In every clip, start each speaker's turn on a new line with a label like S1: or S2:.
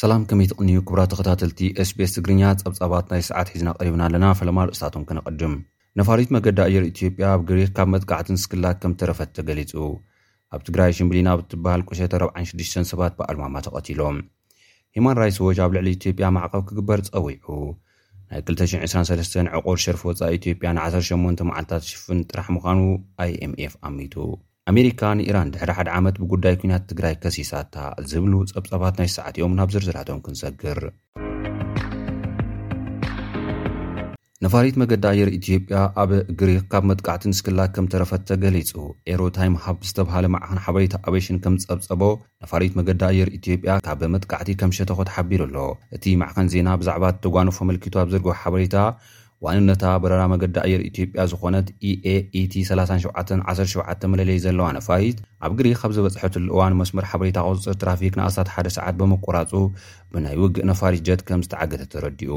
S1: ሰላም ከመይ ትቕንዩ ክብራ ተኸታተልቲ ስቤስ ትግርኛ ጸብጻባት ናይ ሰዓት ሒዝና ቐሪብና ኣለና ፈለማ ርእስታቶም ከነቐድም ነፋሪት መገዲ ኣየር ኢትዮጵያ ኣብ ግሪኽ ካብ መጥቃዕትን ስክላ ከም ተረፈት ተገሊጹ ኣብ ትግራይ ሽምብሊን ኣብ እትበሃል ቁሸተ ረብዓን ሽዱሽተን ሰባት ብኣልማማ ተቐቲሎም። ሂማን ራይትስ ዎች ኣብ ልዕሊ ኢትዮጵያ ማዕቐብ ክግበር ጸዊዑ። ናይ ክልተ ሽሕን ዕስራን ሰለስተን ዕቑር ሸርፊ ወጻኢ ኢትዮጵያ ንዓሰርተ ሸሞንተ መዓልታት ዝሽፍን ጥራሕ ምዃኑ ኣይኤምኤፍ ኣሚቱ። ኣሜሪካ ንኢራን ድሕሪ ሓደ ዓመት ብጉዳይ ኲናት ትግራይ ከሲሳታ ዝብሉ ጸብጻባት ናይዚ ሰዓት'ዮም ናብ ዝርዝራቶም ክንሰግር። ነፋሪት መገዲ ኣየር ኢትዮጵያ ኣብ ግሪኽ ካብ መጥቃዕቲ ንስክላ ከም ተረፈት ተገሊጹ ኤሮታይም ሃብ ዝተብሃለ ማዕኸን ሓበሬታ ኣበሽን ከም ጸብጸቦ ነፋሪት መገዲ ኣየር ኢትዮጵያ ካብ መጥቃዕቲ ከም ሸተኾት ሓቢሩ ኣሎ እቲ ማዕኸን ዜና ብዛዕባ ተጓንፎ ኣመልኪቱ ኣብ ዘርጎ ሓበሬታ ዋንነታ በረራ መገዲ ኣየር ኢትዮጵያ ዝኾነት ኢኤኢቲ ሰላሳን ሸውዓተን ዓሰርተ ሸውዓተ መለለዪ ዘለዋ ነፋሪት ኣብ ግሪኽ ኣብ ዝበጽሐትሉ እዋን መስመር ሓበሬታ ቁጽጽር ትራፊክ ንኣስታት ሓደ ሰዓት ብምቁራጹ ብናይ ውግእ ነፋሪት ጀት ከም ዝተዓገተ ተረዲኡ።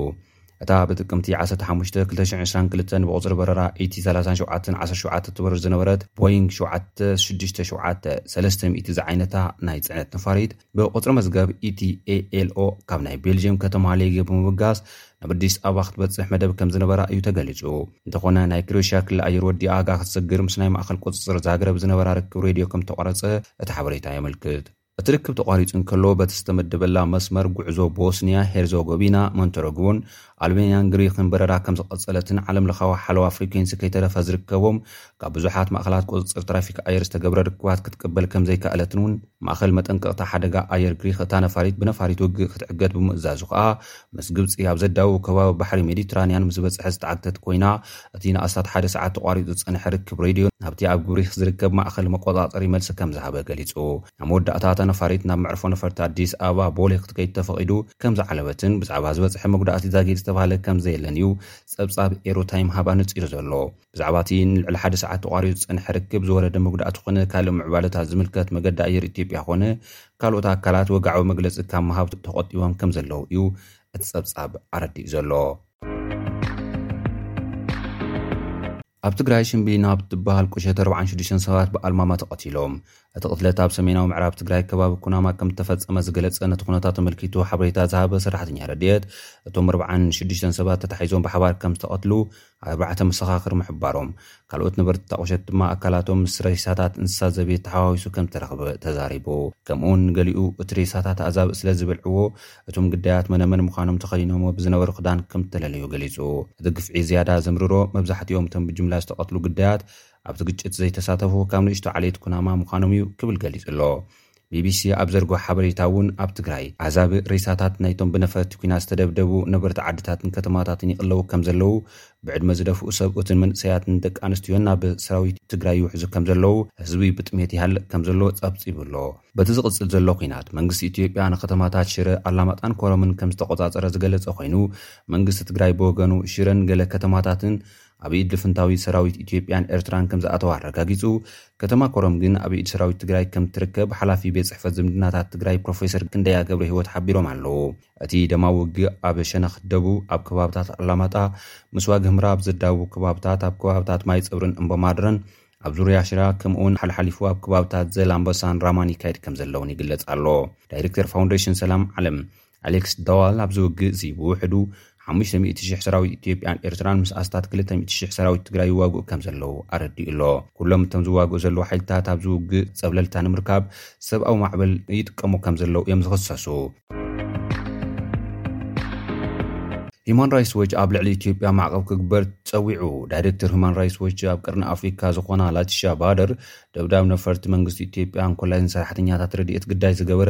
S1: እታ ብጥቅምቲ 15 2022 ብቁፅሪ በረራ ኢቲ 3717 ትበርር ዝነበረት ቦይንግ 7667 300 ዝዓይነታ ናይ ፅዕነት ነፋሪት ብቁፅሪ መዝገብ ኢቲ ኤኤልኦ ካብ ናይ ቤልጅየም ከተማ ሌጌ ብምብጋስ ናብ ኣዲስ ኣበባ ክትበጽሕ መደብ ከም ዝነበራ እዩ ተገሊጹ። እንተኾነ ናይ ክሮኤሽያ ክሊ ኣየር ወዲኣ ኣጋ ክትሰግር ምስ ናይ ማእከል ቁጽጽር ዛግረብ ዝነበራ ርክብ ሬድዮ ከም እተቋረጸ እቲ ሓበሬታ የመልክት። እቲ ርክብ ተቋሪጹ እንከሎ በቲ ዝተመደበላ መስመር ጉዕዞ ቦስንያ ሄርዞጎቪና፣ ሞንተረግቦን፣ ኣልቤንያን ግሪኽን በረራ ከም ዝቐጸለትን ዓለምለኻዊ ሓለዋ ፍሪኬንሲ ከይተረፈ ዝርከቦም ካብ ብዙሓት ማእኸላት ቁፅፅር ትራፊክ ኣየር ዝተገብረ ርክባት ክትቅበል ከምዘይከኣለትን እውን ማእኸል መጠንቀቕታ ሓደጋ ኣየር ግሪኽ እታ ነፋሪት ብነፋሪት ውግእ ክትዕገት ብምእዛዙ ከዓ ምስ ግብፂ ኣብ ዘዳውብ ከባቢ ባሕሪ ሜዲትራንያን ምስ በፅሐ ዝተዓግተት ኮይና እቲ ንኣስታት ሓደ ሰዓት ተቋሪፁ ዝፀንሐ ርክብ ሬድዮ ናብቲ ኣብ ግሪኽ ዝርከብ ማእኸል መቆፃፀሪ መልሲ ከምዝሃበ ገሊፁ። ኣብ መወዳእታ እታ ነፋሪት ናብ መዕርፎ ነፈርቲ ኣዲስ ኣበባ ቦሌ ክትከይድ ተፈቒዱ ከምዝዓለበትን ብዛዕባ ዝበፅሐ መጉዳእቲ ዛጊድ ዝተብሃለ ከምዘየለን እዩ ፀብፃብ ኤሮታይም ሃብ ኣነፂሩ ዘሎ። ብዛዕባ እቲ ንልዕሊ ሓደ ሰዓት ተቋሪጹ ዝጸንሐ ርክብ፣ ዝወረደ መጉዳእቲ ኮነ ካልእ ምዕባለታት ዝምልከት መገዲ ኣየር ኢትዮጵያ ኮነ ካልኦት ኣካላት ወግዓዊ መግለጺ ካብ ምሃብ ተቖጢቦም ከምዘለዉ እዩ እቲ ጸብጻብ ኣረዲኡ ዘሎ። ኣብ ትግራይ ሽምብሊና ኣብ እትበሃል ቁሸት ኣርብዓን ሽዱሽተን ሰባት ብኣልማማ ተቐቲሎም። እቲ ቅትለት ኣብ ሰሜናዊ ምዕራብ ትግራይ ከባቢ ኩናማ ከም እተፈጸመ ዝገለጸ ነቲ ኩነታት ተመልኪቱ ሓበሬታ ዝሃበ ሰራሕተኛ ረድኤት እቶም ኣርብዓን ሽዱሽተን ሰባት ተታሒዞም ብሓባር ከም ዝተቐትሉ ኣርባዕተ መሰኻኽር ምሕባሮም፣ ካልኦት ነበርቲ እታ ቁሸት ድማ ኣካላቶም ምስ ሬሳታት እንስሳ ዘቤት ተሓዋዊሱ ከም እተረኽበ ተዛሪቡ። ከምኡ'ውን ንገሊኡ እቲ ሬሳታት ኣዛብእ ስለ ዝበልዕዎ፣ እቶም ግዳያት መነመን ምዃኖም ተኸዲኖምዎ ብዝነበሩ ክዳን ከም እተለለዩ ገሊጹ። እቲ ግፍዒ ዝያዳ ዘምርሮ፣ መብዛሕትኦም እቶም ብጅምላ ዝተቐትሉ ግዳያት፣ ኣብቲ ግጭት ዘይተሳተፉ ካብ ንእሽቶ ዓሌት ኩናማ ምዃኖም'ዩ ክብል ገሊጹ'ሎ። ቢቢሲ ኣብ ዘርግሖ ሓበሬታ እውን ኣብ ትግራይ ኣዕዛቢ ሬሳታት ናይቶም ብነፈርቲ ኲናት ዝተደብደቡ ነበርቲ ዓድታትን ከተማታትን ይቕለዉ ከም ዘለዉ፣ ብዕድመ ዝደፍኡ ሰብኡትን መንእሰያትን ደቂ ኣንስትዮን ናብ ሰራዊት ትግራይ ይውሕዙ ከም ዘለዉ፣ ህዝቢ ብጥሜት ይሃልቕ ከም ዘሎ ጸብጺቡ ኣሎ። በቲ ዝቕጽል ዘሎ ኲናት መንግስቲ ኢትዮጵያ ንከተማታት ሽረ፣ ኣላማጣን ኮረምን ከም ዝተቖጻጸረ ዝገለጸ ኮይኑ፣ መንግስቲ ትግራይ ብወገኑ ሽረን ገለ ከተማታትን፣ ኣብ ኢድ ልፍንታዊ ሰራዊት ኢትዮጵያን ኤርትራን ከምዝኣተዋ ኣረጋጊጹ። ከተማ ኮረም ግን ኣብ ኢድ ሰራዊት ትግራይ ከምትርከብ ሓላፊ ቤት ጽሕፈት ዝምድናታት ትግራይ ፕሮፌሰር ክንደያ ገብረሂወት ሓቢሮም ኣለው። እቲ ደማዊ ውግእ ኣብ ሸነኽ ደቡብ ኣብ ከባብታት ኣላማጣ፣ ምስ ዋግህምራ ኣብ ዘዳውቡ ከባብታት፣ ኣብ ከባብታት ማይጸብርን እምቦማድረን፣ ኣብ ዙርያ ሽራ ከምኡ'ውን ሓልሓሊፉ ኣብ ከባብታት ዘላምበሳን ራማን ይካየድ ከምዘለውን ይግለጽ ኣሎ። ዳይሬክተር ፋውንዴሽን ሰላም ዓለም ኣሌክስ ደዋል ኣብዚ ውግእ እዚ ብውሕዱ ሓሙሽተ ሚእቲ ሽሕ ሰራዊት ኢትዮጵያን ኤርትራን ምስ ኣስታት ክልተ ሚእቲ ሽሕ ሰራዊት ትግራይ ይዋግኡ ከም ዘለዉ ኣረዲኡ ኣሎ። ኩሎም እቶም ዝዋግኡ ዘለዉ ሓይልታት ኣብዚ ውግእ ጸብለልታ ንምርካብ ሰብኣዊ ማዕበል ይጥቀሙ ከም ዘለዉ እዮም ዝኽሰሱ። ሂማን ራይትስ ዎች ኣብ ልዕሊ ኢትዮጵያ ማዕቐብ ክግበር ጸዊዑ። ዳይሬክተር ሂማን ራይትስ ዎች ኣብ ቀርኒ ኣፍሪካ ዝኾና ላቲሻ ባደር ደብዳብ ነፈርቲ መንግስቲ ኢትዮጵያ እንኮላይ ንሰራሕተኛታት ረድኤት ግዳይ ዝገበረ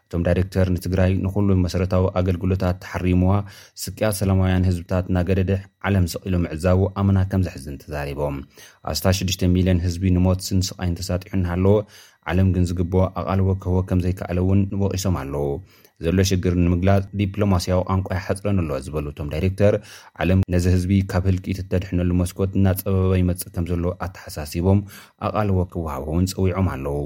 S1: እቶም ዳይሬክተር ንትግራይ ንኹሉ መሰረታዊ ኣገልግሎታት ተሓሪሙዋ ስቅያት ሰላማውያን ህዝብታት እናገደድሕ ዓለም ስቕ ኢሉ ምዕዛቡ ኣመና ከም ዘሕዝን ተዛሪቦም። ኣስታት ሽዱሽተ ሚልዮን ህዝቢ ንሞትን ስቓይን ተሳጢሑ እናሃለወ ዓለም ግን ዝግብኦ ኣቓልቦ ክህቦ ከም ዘይከኣለ እውን ወቒሶም ኣለዉ። ዘሎ ሽግር ንምግላጽ ዲፕሎማስያዊ ቋንቋ ይሓጽረኒ ኣሎ ዝበሉ እቶም ዳይሬክተር ዓለም ነዚ ህዝቢ ካብ ህልቂት እተድሕነሉ መስኮት እናጸበበ ይመጽእ ከም ዘሎ ኣተሓሳሲቦም ኣቓልቦ ክወሃቦ እውን ጸዊዖም ኣለዉ።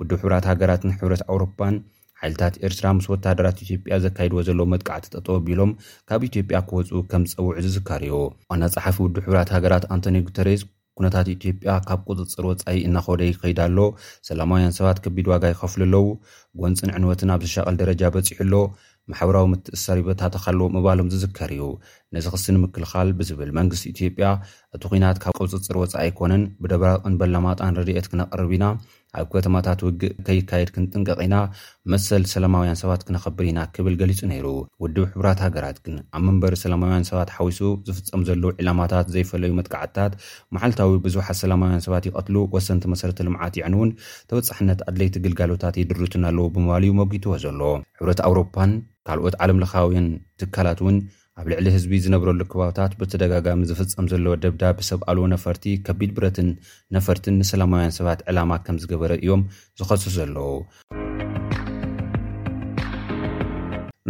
S1: ውድብ ሕቡራት ሃገራትን ሕብረት ኣውሮፓን ሓይልታት ኤርትራ ምስ ወተሃደራት ኢትዮጵያ ዘካይድዎ ዘለዉ መጥቃዕቲ ጠጠው ኣቢሎም ካብ ኢትዮጵያ ክወጽኡ ከም ዝጸውዑ ዝዝከር'ዩ። ዋና ጸሓፊ ውድብ ሕቡራት ሃገራት ኣንቶንዮ ጉተሬዝ ኩነታት ኢትዮጵያ ካብ ቁጽጽር ወጻኢ እናኾደ ይኸይድ ኣሎ፣ ሰላማውያን ሰባት ከቢድ ዋጋ ይኸፍሉ ኣለዉ፣ ጎንጽን ዕንወትን ኣብ ዘሻቕል ደረጃ በጺሑ ኣሎ፣ ማሕበራዊ ምትእስሳር ይበታተኽ ኣሎ ምባሎም ዝዝከር'ዩ። ነዚ ክሲ ንምክልኻል ብዝብል መንግስቲ ኢትዮጵያ እቲ ኲናት ካብ ቁጽጽር ወጻኢ ኣይኮነን፣ ብደብራቕን በላማጣን ረድኤት ክነቕርብ ኢና፣ ኣብ ከተማታት ውግእ ከይካየድ ክንጥንቀቕ ኢና፣ መሰል ሰላማውያን ሰባት ክነኸብር ኢና ክብል ገሊጹ ነይሩ። ውድብ ሕቡራት ሃገራት ግን ኣብ መንበሪ ሰላማውያን ሰባት ሓዊሱ ዝፍጸሙ ዘለዉ ዒላማታት ዘይፈለዩ መጥቃዕትታት፣ መዓልታዊ ብዙሓት ሰላማውያን ሰባት ይቐትሉ፣ ወሰንቲ መሰረተ ልምዓት የዕንዉን ተበጻሕነት ኣድለይቲ ግልጋሎታት ይድርቱን ኣለዉ ብምባል'ዩ ሞጒትዎ ዘሎ። ሕብረት ኣውሮፓን ካልኦት ዓለምለኻውያን ትካላት'ውን ኣብ ልዕሊ ህዝቢ ዝነብረሉ ከባብታት ብተደጋጋሚ ዝፍጸም ዘሎ ደብዳብ ብሰብ ኣልቦ ነፈርቲ፣ ከቢድ ብረትን ነፈርትን ንሰላማውያን ሰባት ዕላማ ከም ዝገበረ እዮም ዝኸሱ ዘለዉ።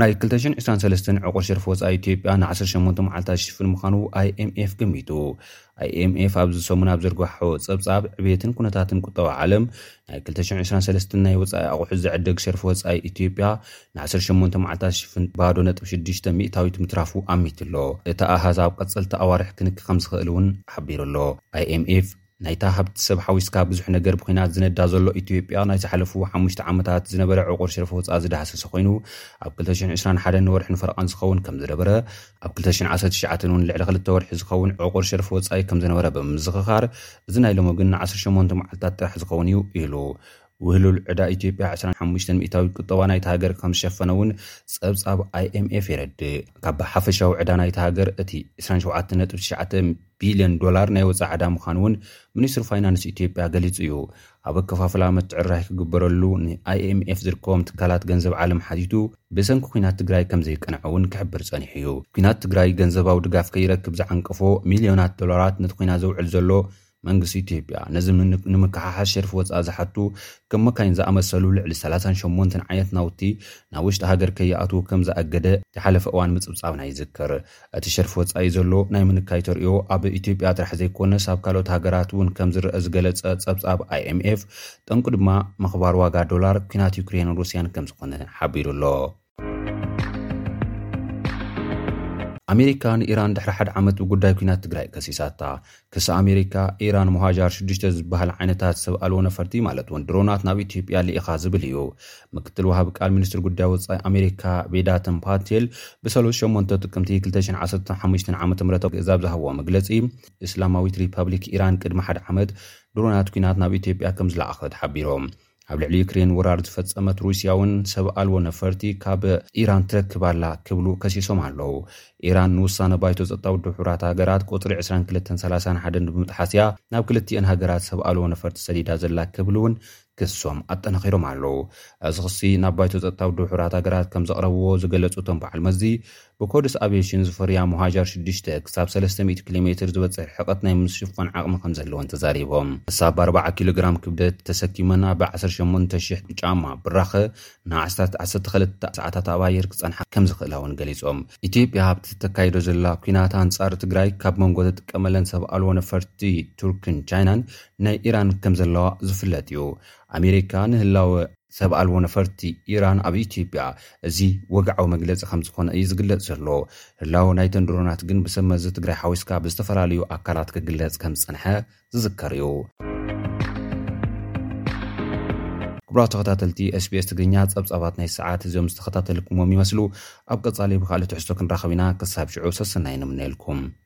S1: ናይ ክልተ ሽሕን ዕስራን ሰለስተን ዕቑር ሸርፊ ወፃኢ ኢትዮጵያ ንዓሰርተ ሸሞንተ መዓልታት ዝሽፍን ምዃኑ ኣይኤምኤፍ ገሚቱ። ኣይኤምኤፍ ኣብዚ ሰሙን ኣብ ዘርጓሖ ፀብፃብ ዕብየትን ኩነታትን ቁጠባ ዓለም ናይ ክልተ ሽሕን ዕስራን ሰለስተን ናይ ወፃኢ ኣቑሑት ዝዕደግ ሸርፊ ወፃኢ ኢትዮጵያ ንዓሰርተ ሸሞንተ መዓልታት ዝሽፍን ባዶ ነጥቢ ሽዱሽተ ሚእታዊት ምትራፉ ኣሚቱ'ሎ። እቲ ኣሃዝ ኣብ ቐፀልቲ ኣዋርሕ ክንኪ ከምዝኽእል እውን ሓቢሩ'ሎ። ኣይኤምኤፍ፣ ናይታ ሃብቲ ሰብ ሓዊስካ ብዙሕ ነገር ብኲናት ዝነዳ ዘሎ ኢትዮጵያ ናይ ዝሓለፉ ሓሙሽተ ዓመታት ዝነበረ ዕቑር ሽርፊ ወፃኢ ዝዳህሰሰ ኮይኑ ኣብ ክልተ ሽሕን ዕስራን ሓደን ንወርሕን ፈረቓን ዝኸውን ከምዝነበረ ኣብ ክልተ ሽሕን ዓሰርተ ትሽዓተን እውን ልዕሊ ክልተ ወርሒ ዝኸውን ዕቑር ሽርፊ ወፃኢ ከምዝነበረ ብምዝኽኻር እዚ ናይ ሎሚ ግን ንዓሰርተ ሸሞንተ መዓልታት ጥራሕ ዝኸውን እዩ ኢሉ። ውህሉል ዕዳ ኢትዮጵያ ዕስራን ሓሙሽተን ሚእታዊት ቁጠባ ናይታ ሃገር ከም ዝሸፈነ እውን ጸብጻብ ኣይኤምኤፍ የረድእ። ካብ ሓፈሻዊ ዕዳ ናይታ ሃገር እቲ ዕስራን ሸውዓተን ነጥቢ ትሽዓተ ቢልዮን ዶላር ናይ ወጻኢ ዕዳ ምዃኑ እውን ሚኒስትሪ ፋይናንስ ኢትዮጵያ ገሊጹ እዩ። ኣብ ኣከፋፍላ ምትዕርራይ ክግበረሉ ንኣይኤምኤፍ ዝርከቦም ትካላት ገንዘብ ዓለም ሓቲቱ ብሰንኪ ኲናት ትግራይ ከም ዘይቀንዐ እውን ክሕብር ጸኒሑ እዩ። ኲናት ትግራይ ገንዘባዊ ድጋፍ ከይረክብ ዝዓንቀፎ ሚልዮናት ዶላራት ነቲ ኲናት ዘውዕል ዘሎ መንግስቲ ኢትዮጵያ ነዚ ንምክሓሓስ ሸርፊ ወፃኢ ዝሓቱ ከም መካይን ዝኣመሰሉ ልዕሊ ሰላሳን ሸሞንተን ዓይነት ናውቲ ናብ ውሽጢ ሃገር ከይኣትዉ ከም ዝኣገደ ዝሓለፈ እዋን ምፅብፃብና ይዝከር። እቲ ሸርፊ ወፃኢ ዘሎ ናይ ምንካይ ተርእዮ ኣብ ኢትዮጵያ ጥራሕ ዘይኮነስ ኣብ ካልኦት ሃገራት እውን ከም ዝረኣ ዝገለፀ ፀብፃብ ኣይኤምኤፍ ጠንቁ ድማ ምኽባር ዋጋ ዶላር ኲናት ዩክሬንን ሩስያን ከም ዝኾነ ሓቢሩ ኣሎ። ኣሜሪካ ንኢራን ድሕሪ ሓደ ዓመት ብጉዳይ ኩናት ትግራይ ከሲሳታ ክሲ ኣሜሪካ ኢራን መሃጃር ሽዱሽተ ዝበሃል ዓይነታት ሰብ ኣልዎ ነፈርቲ ማለት እውን ድሮናት ናብ ኢትዮጵያ ልኢኻ ዝብል እዩ ምክትል ወሃቢ ቃል ሚኒስትር ጉዳይ ወፃኢ ኣሜሪካ ቤዳተን ፓቴል ብሰሉስ 8 ጥቅምቲ 215 ዓ ም ግእዛብ ዝሃቦ መግለፂ እስላማዊት ሪፐብሊክ ኢራን ቅድሚ ሓደ ዓመት ድሮናት ኩናት ናብ ኢትዮጵያ ከም ዝለኣኸት ሓቢሮም ኣብ ልዕሊ ዩክሬን ወራር ዝፈጸመት ሩስያ'ውን ሰብ ኣልቦ ነፈርቲ ካብ ኢራን ትረክብ ኣላ ክብሉ ከሲሶም ኣለው። ኢራን ንውሳነ ባይቶ ጸጥታ ውድብ ሕቡራት ሃገራት ቁጽሪ ዕስራን ክልተን ሰላሳን ሓደን ብምጥሓስ'ያ ናብ ክልቲኤን ሃገራት ሰብ ኣልቦ ነፈርቲ ሰዲዳ ዘላ ክብል'ውን ክሶም ኣጠናኺሮም ኣለው። እዚ ክሲ ናብ ባይቶ ጸጥታ ውድብ ሕቡራት ሃገራት ከምዘቕረብዎ ዝገለጹ እቶም በዓል መዚ፣ ብኮድስ ኣቪዬሽን ዝፍርያ ሞሃጃር ሽዱሽተ ክሳብ ሰለስተ ሚእቲ ኪሎ ሜትር ዝበጽሕ ርሕቐት ናይ ምስሽፋን ዓቕሚ ከምዘለወን ተዛሪቦም። ክሳብ ኣርባዓ ኪሎ ግራም ክብደት ተሰኪመን ኣብ ዓሰርተ ሸሞንተ ሽሕ ጫማ ብራኸ ንኣስታት ዓሰርተ ክልተ ሰዓታት ኣብ ኣየር ክጸንሓ ከምዝኽእላ'ውን ገሊጾም። ኢትዮጵያ ኣብቲ እተካይዶ ዘላ ኲናት ኣንጻር ትግራይ ካብ መንጎ እትጥቀመለን ሰብ ኣልቦ ነፈርቲ ቱርክን ቻይናን ናይ ኢራን ከምዘለዋ ዝፍለጥ'ዩ። ኣሜሪካ ንህላወ። ሰብ ኣልቦ ነፈርቲ ኢራን ኣብ ኢትዮጵያ እዚ ወግዓዊ መግለጺ ከም ዝኾነ እዩ ዝግለጽ ዘሎ። ህላወ ናይተን ድሮናት ግን ብሰብ መዚ ትግራይ ሓዊስካ ብዝተፈላለዩ ኣካላት ክግለጽ ከም ዝጸንሐ ዝዝከር እዩ። ክቡራት ተኸታተልቲ SBS ትግርኛ ጸብጻባት ናይ ሰዓት እዚኦም ዝተኸታተልኩሞም ይመስሉ። ኣብ ቀጻሊ ብካልእ ትሕዝቶ ክንራኸብ ኢና። ክሳብ ሽዑ ሰሰናይ
S2: ንምነየልኩም።